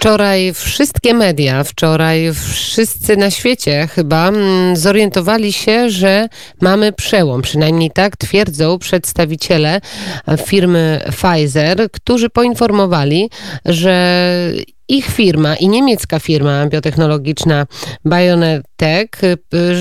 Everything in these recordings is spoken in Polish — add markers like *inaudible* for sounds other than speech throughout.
Wczoraj wszystkie media, wczoraj wszyscy na świecie chyba mm, zorientowali się, że mamy przełom. Przynajmniej tak twierdzą przedstawiciele firmy Pfizer, którzy poinformowali, że ich firma i niemiecka firma biotechnologiczna BioNTech,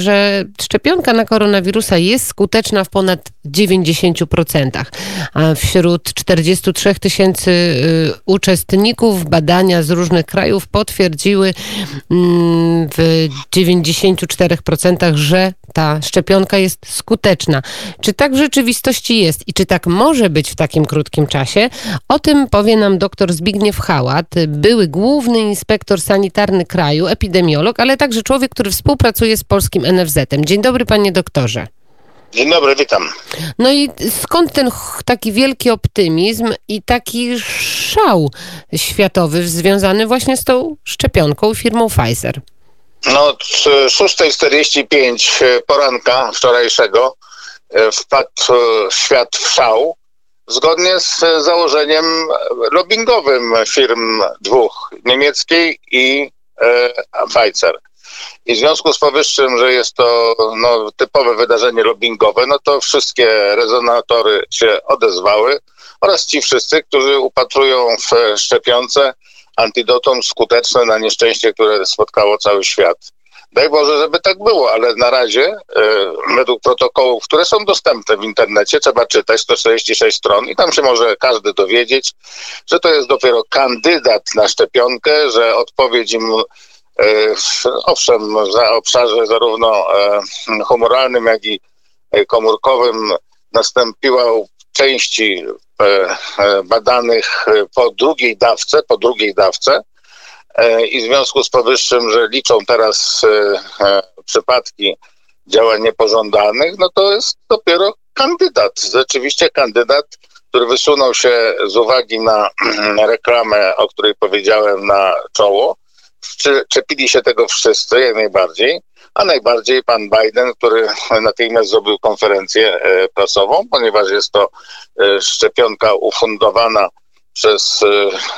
że szczepionka na koronawirusa jest skuteczna w ponad 90%. A wśród 43 tysięcy y, uczestników badania z różnych krajów potwierdziły mm, w 94%, że ta szczepionka jest skuteczna. Czy tak w rzeczywistości jest i czy tak może być w takim krótkim czasie? O tym powie nam dr Zbigniew Hałat, były główny inspektor sanitarny kraju, epidemiolog, ale także człowiek, który współpracuje z polskim NFZ-em. Dzień dobry, panie doktorze. Dzień dobry, witam. No i skąd ten taki wielki optymizm i taki szał światowy związany właśnie z tą szczepionką firmą Pfizer? No, od 6.45 poranka wczorajszego e, wpadł e, świat w szał, zgodnie z założeniem lobbyingowym firm dwóch, niemieckiej i e, Pfizer. I w związku z powyższym, że jest to no, typowe wydarzenie lobbyingowe, no to wszystkie rezonatory się odezwały oraz ci wszyscy, którzy upatrują w szczepionce antidotum skuteczne na nieszczęście, które spotkało cały świat. Daj Boże, żeby tak było, ale na razie e, według protokołów, które są dostępne w internecie, trzeba czytać 146 stron i tam się może każdy dowiedzieć, że to jest dopiero kandydat na szczepionkę, że odpowiedź im owszem, na obszarze zarówno e, humoralnym, jak i komórkowym nastąpiła części badanych po drugiej dawce, po drugiej dawce, E, i w związku z powyższym, że liczą teraz e, e, przypadki działań niepożądanych, no to jest dopiero kandydat, rzeczywiście kandydat, który wysunął się z uwagi na *clears throat* reklamę, o której powiedziałem na czoło. Czepili się tego wszyscy, jak najbardziej, a najbardziej pan Biden, który natychmiast zrobił konferencję prasową, ponieważ jest to szczepionka ufundowana przez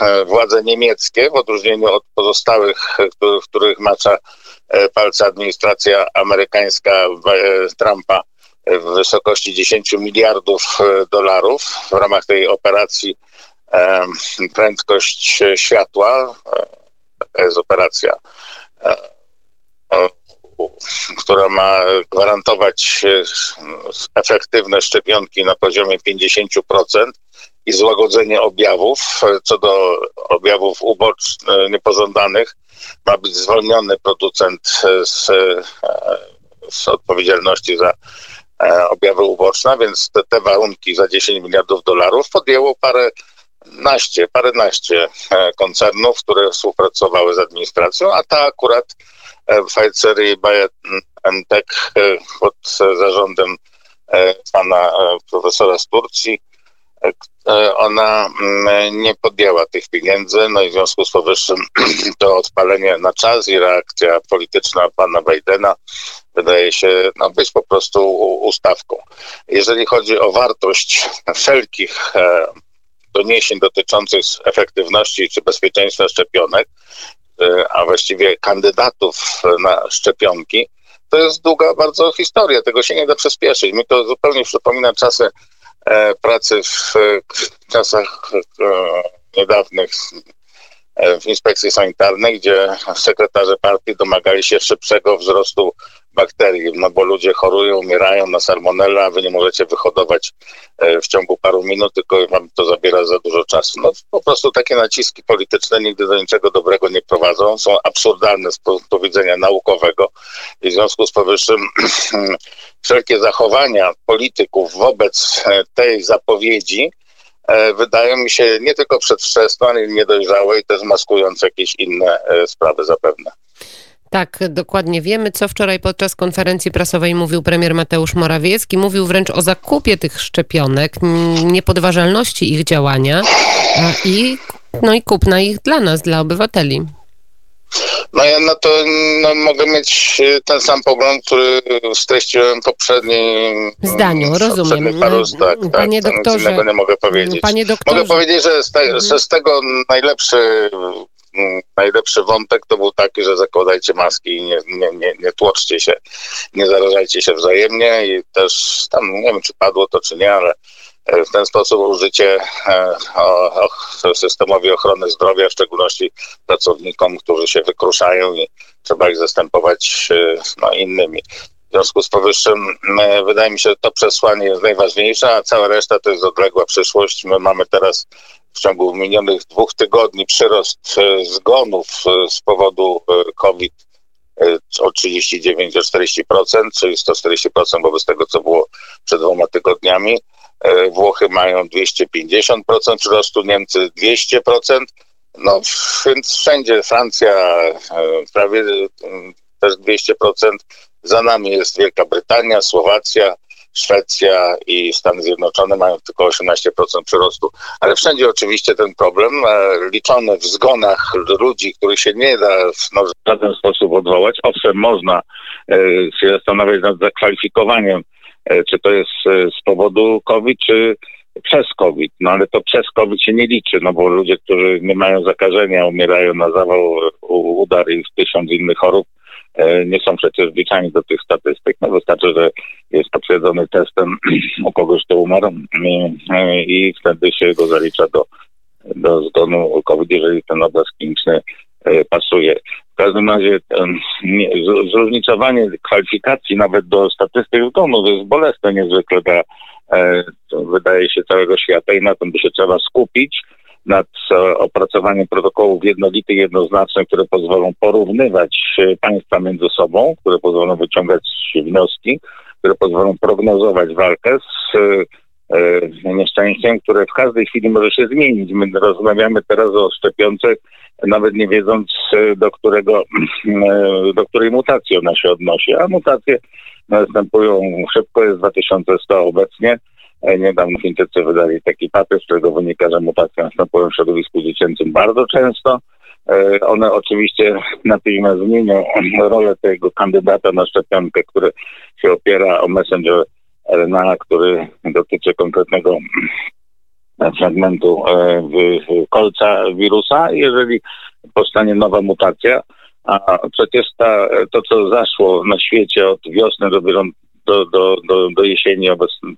e, władze niemieckie, w odróżnieniu od pozostałych, w których macza e, palce administracja amerykańska e, Trumpa w wysokości 10 miliardów dolarów w ramach tej operacji prędkość światła. To jest operacja, która ma gwarantować efektywne szczepionki na poziomie 50% i złagodzenie objawów. Co do objawów ubocznych, niepożądanych, ma być zwolniony producent z, z odpowiedzialności za e, objawy uboczne, więc te, te warunki za 10 miliardów dolarów podjęło parę naście, paręnaście e, koncernów, które współpracowały z administracją, a ta akurat e, Pfizer i BioNTech pod zarządem pana profesora z Turcji E, ona mm, nie podjęła tych pieniędzy, no i w związku z powyższym *clears throat* to odpalenie na czas i reakcja polityczna pana Bidena wydaje się no, być po prostu ustawką. Jeżeli chodzi o wartość wszelkich e, doniesień dotyczących efektywności czy bezpieczeństwa szczepionek, e, a właściwie kandydatów na szczepionki, to jest długa bardzo historia, tego się nie da przyspieszyć. Mi to zupełnie przypomina czasy E, pracy w czasach e, niedawnych e, w inspekcji sanitarnej, gdzie sekretarze partii domagali się szybszego wzrostu bakterii, no bo ludzie chorują, umierają na salmonella, a wy nie możecie wyhodować w ciągu paru minut, tylko wam to zabiera za dużo czasu. No po prostu takie naciski polityczne nigdy do niczego dobrego nie prowadzą, są absurdalne z punktu widzenia naukowego i w związku z powyższym *clears throat* wszelkie zachowania polityków wobec e, tej zapowiedzi e, wydają mi się nie tylko przedwczesne, ale niedojrzałe i też maskujące jakieś inne e, sprawy zapewne. Tak, dokładnie wiemy, co wczoraj podczas konferencji prasowej mówił premier Mateusz Morawiecki. Mówił wręcz o zakupie tych szczepionek, niepodważalności ich działania i, no i kupna ich dla nas, dla obywateli. No ja na to no, mogę mieć e, ten sam pogląd, który streściłem w poprzednim zdaniu, rozumiem. Paru, tak, tak, panie tak, doktorze, nie mogę powiedzieć. Panie doktorze, mogę powiedzieć, że z, te, mhm. że z tego najlepszy mm, najlepszy wątek to był taki, że zakładajcie maski i nie, nie, nie, nie tłoczcie się, nie zarażajcie się wzajemnie i też tam, nie wiem czy padło to czy nie, ale e, w ten sposób użycie e, o, o systemowi ochrony zdrowia, w szczególności pracownikom, którzy się wykruszają i trzeba ich zastępować e, no, innymi. W związku z powyższym wydaje mi się, że to przesłanie jest najważniejsze, a cała reszta to jest odległa przyszłość. My mamy teraz w ciągu minionych dwóch tygodni przyrost e, zgonów e, z powodu e, COVID o 39-40%, czyli 140% wobec tego, co było przed dwoma tygodniami. Włochy mają 250% przyrostu, Niemcy 200%. No więc wszędzie Francja prawie też 200%. Za nami jest Wielka Brytania, Słowacja, Szwecja i Stany Zjednoczone mają tylko 18% przyrostu. Ale wszędzie oczywiście ten problem, e, liczony w zgonach ludzi, których się nie da no, w żaden sposób odwołać. Owszem, można e, się zastanawiać nad zakwalifikowaniem, e, czy to jest z powodu COVID, czy przez COVID, no ale to przez COVID się nie liczy, no bo ludzie, którzy nie mają zakażenia, umierają na zawał, udar i tysiąc innych chorób, nie są przecież wliczani do tych statystyk. No wystarczy, że jest potwierdzony testem *clears throat* u kogoś, kto umarł i, e, i wtedy się go zalicza do, do zgonu COVID, jeżeli ten obraz kliniczny e, pasuje. W każdym razie zróżnicowanie kwalifikacji nawet do statystyk zgonów jest bolesne niezwykle dla, wydaje się, całego świata i na tym by się trzeba skupić nad e, opracowaniem protokołów jednolitych, jednoznacznych, które pozwolą porównywać e, państwa między sobą, które pozwolą wyciągać wnioski, które pozwolą prognozować walkę z e, nieszczęściem, które w każdej chwili może się zmienić. My rozmawiamy teraz o szczepionce, nawet nie wiedząc do którego, *clears throat* do której mutacji ona się odnosi, a mutacje następują szybko, jest 2100 obecnie, niedawno Chińczycy wydali taki papier, z którego wynika, że mutacje następują w środowisku dziecięcym bardzo często. E, one oczywiście natychmiast zmienią rolę tego kandydata na szczepionkę, który się opiera o messenger RNA, który dotyczy konkretnego fragmentu e, kolca wirusa. Jeżeli powstanie nowa mutacja, a przecież ta, to, co zaszło na świecie od wiosny do, do, do, do, do jesieni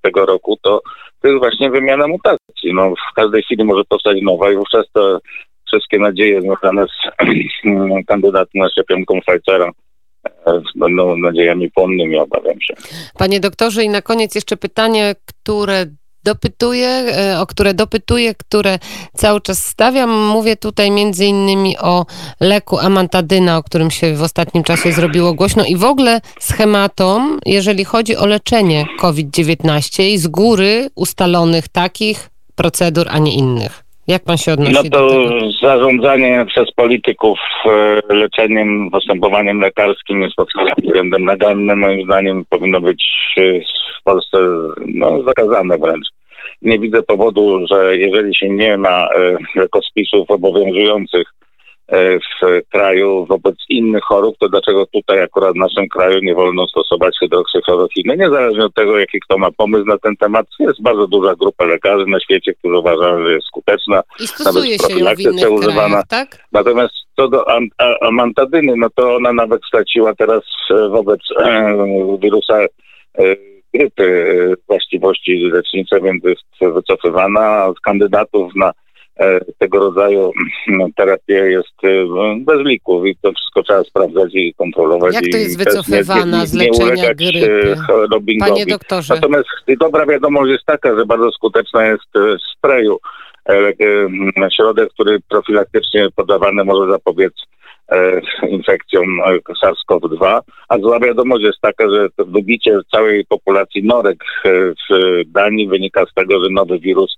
tego roku, to, to jest właśnie wymiana mutacji. No, w każdej chwili może powstać nowa i wówczas te wszystkie nadzieje związane z *clears throat* kandydatem na szczepionką Pfizera e, będą nadziejami płonnymi, obawiam się. Panie doktorze, i na koniec jeszcze pytanie, które dopytuję, e, o które dopytuję, które cały czas stawiam. Mówię tutaj między innymi o leku amantadyna, o którym się w ostatnim czasie zrobiło głośno i w ogóle schematom, jeżeli chodzi o leczenie COVID-19 i z góry ustalonych takich procedur, a nie innych. Jak pan się odnosi no to do tego? zarządzanie przez polityków e, leczeniem, postępowaniem lekarskim jest pod względem legalnym. Moim zdaniem powinno być e, w Polsce no, zakazane wręcz. Nie widzę powodu, że jeżeli się nie ma lekospisów obowiązujących w kraju wobec innych chorób, to dlaczego tutaj akurat w naszym kraju nie wolno stosować hydroksychlorochiny? Niezależnie od tego, jaki kto ma pomysł na ten temat, jest bardzo duża grupa lekarzy na świecie, którzy uważają, że jest skuteczna. I stosuje się ją w innych używana. Krajach, tak? Natomiast co do amantadyny, no to ona nawet straciła teraz e, wobec e, wirusa grypy właściwości lecznicze, więc jest wycofywana. Z kandydatów na E, tego rodzaju mm, *clears throat* terapia jest e, bez lików i to wszystko trzeba sprawdzać i kontrolować. Jak to jest wycofywana nie, z leczenia e, grypy? Panie doktorze. Natomiast dobra wiadomość jest taka, że bardzo skuteczna jest sprayu. Środek, który profilaktycznie podawany może zapobiec E, infekcją e, SARS-CoV-2, a zła wiadomość jest taka, że wybicie całej populacji norek e, w Danii wynika z tego, że nowy wirus,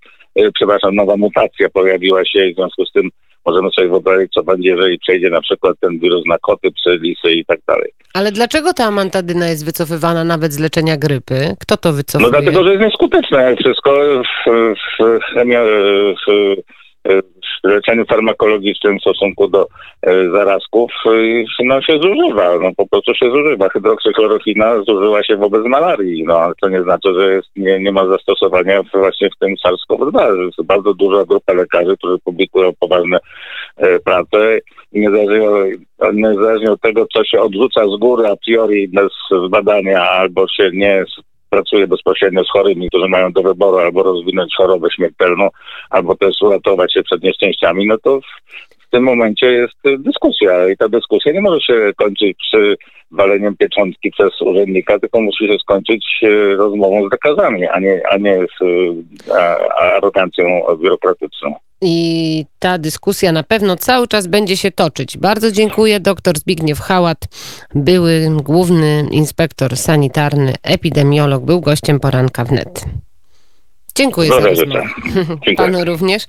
przepraszam, nowa mutacja pojawiła się i w związku z tym możemy sobie wyobrazić, co będzie, jeżeli przejdzie na przykład ten wirus na koty, psy, lisy i tak dalej. Ale dlaczego ta amantadyna jest wycofywana nawet z leczenia grypy? Kto to wycofuje? No dlatego, że jest nieskuteczna, jak wszystko w, w, w, w w leczeniu farmakologicznym w stosunku do e, zarazków no, się zużywa, no po prostu się zużywa. Hydroksykloropina zużyła się wobec malarii, no ale to nie znaczy, że jest, nie, nie ma zastosowania właśnie w tym SARS-CoV-2. Jest bardzo duża grupa lekarzy, którzy publikują poważne e, pracę i niezależnie, niezależnie od tego, co się odrzuca z góry a priori bez badania albo się nie pracuje bezpośrednio z chorymi, którzy mają do wyboru albo rozwinąć chorobę śmiertelną, albo też uratować się przed nieszczęściami, no to w, tym momencie jest dyskusja i ta dyskusja nie może się kończyć przy waleniem pieczątki przez urzędnika, tylko musi się skończyć e, rozmową z lekarzami, a nie, a nie z a, arogancją biurokratyczną. I ta dyskusja na pewno cały czas będzie się toczyć. Bardzo dziękuję. Dr Zbigniew Hałat, były główny inspektor sanitarny, epidemiolog, był gościem poranka wnet. Dziękuję Do za rozmowę. *laughs* Panu również.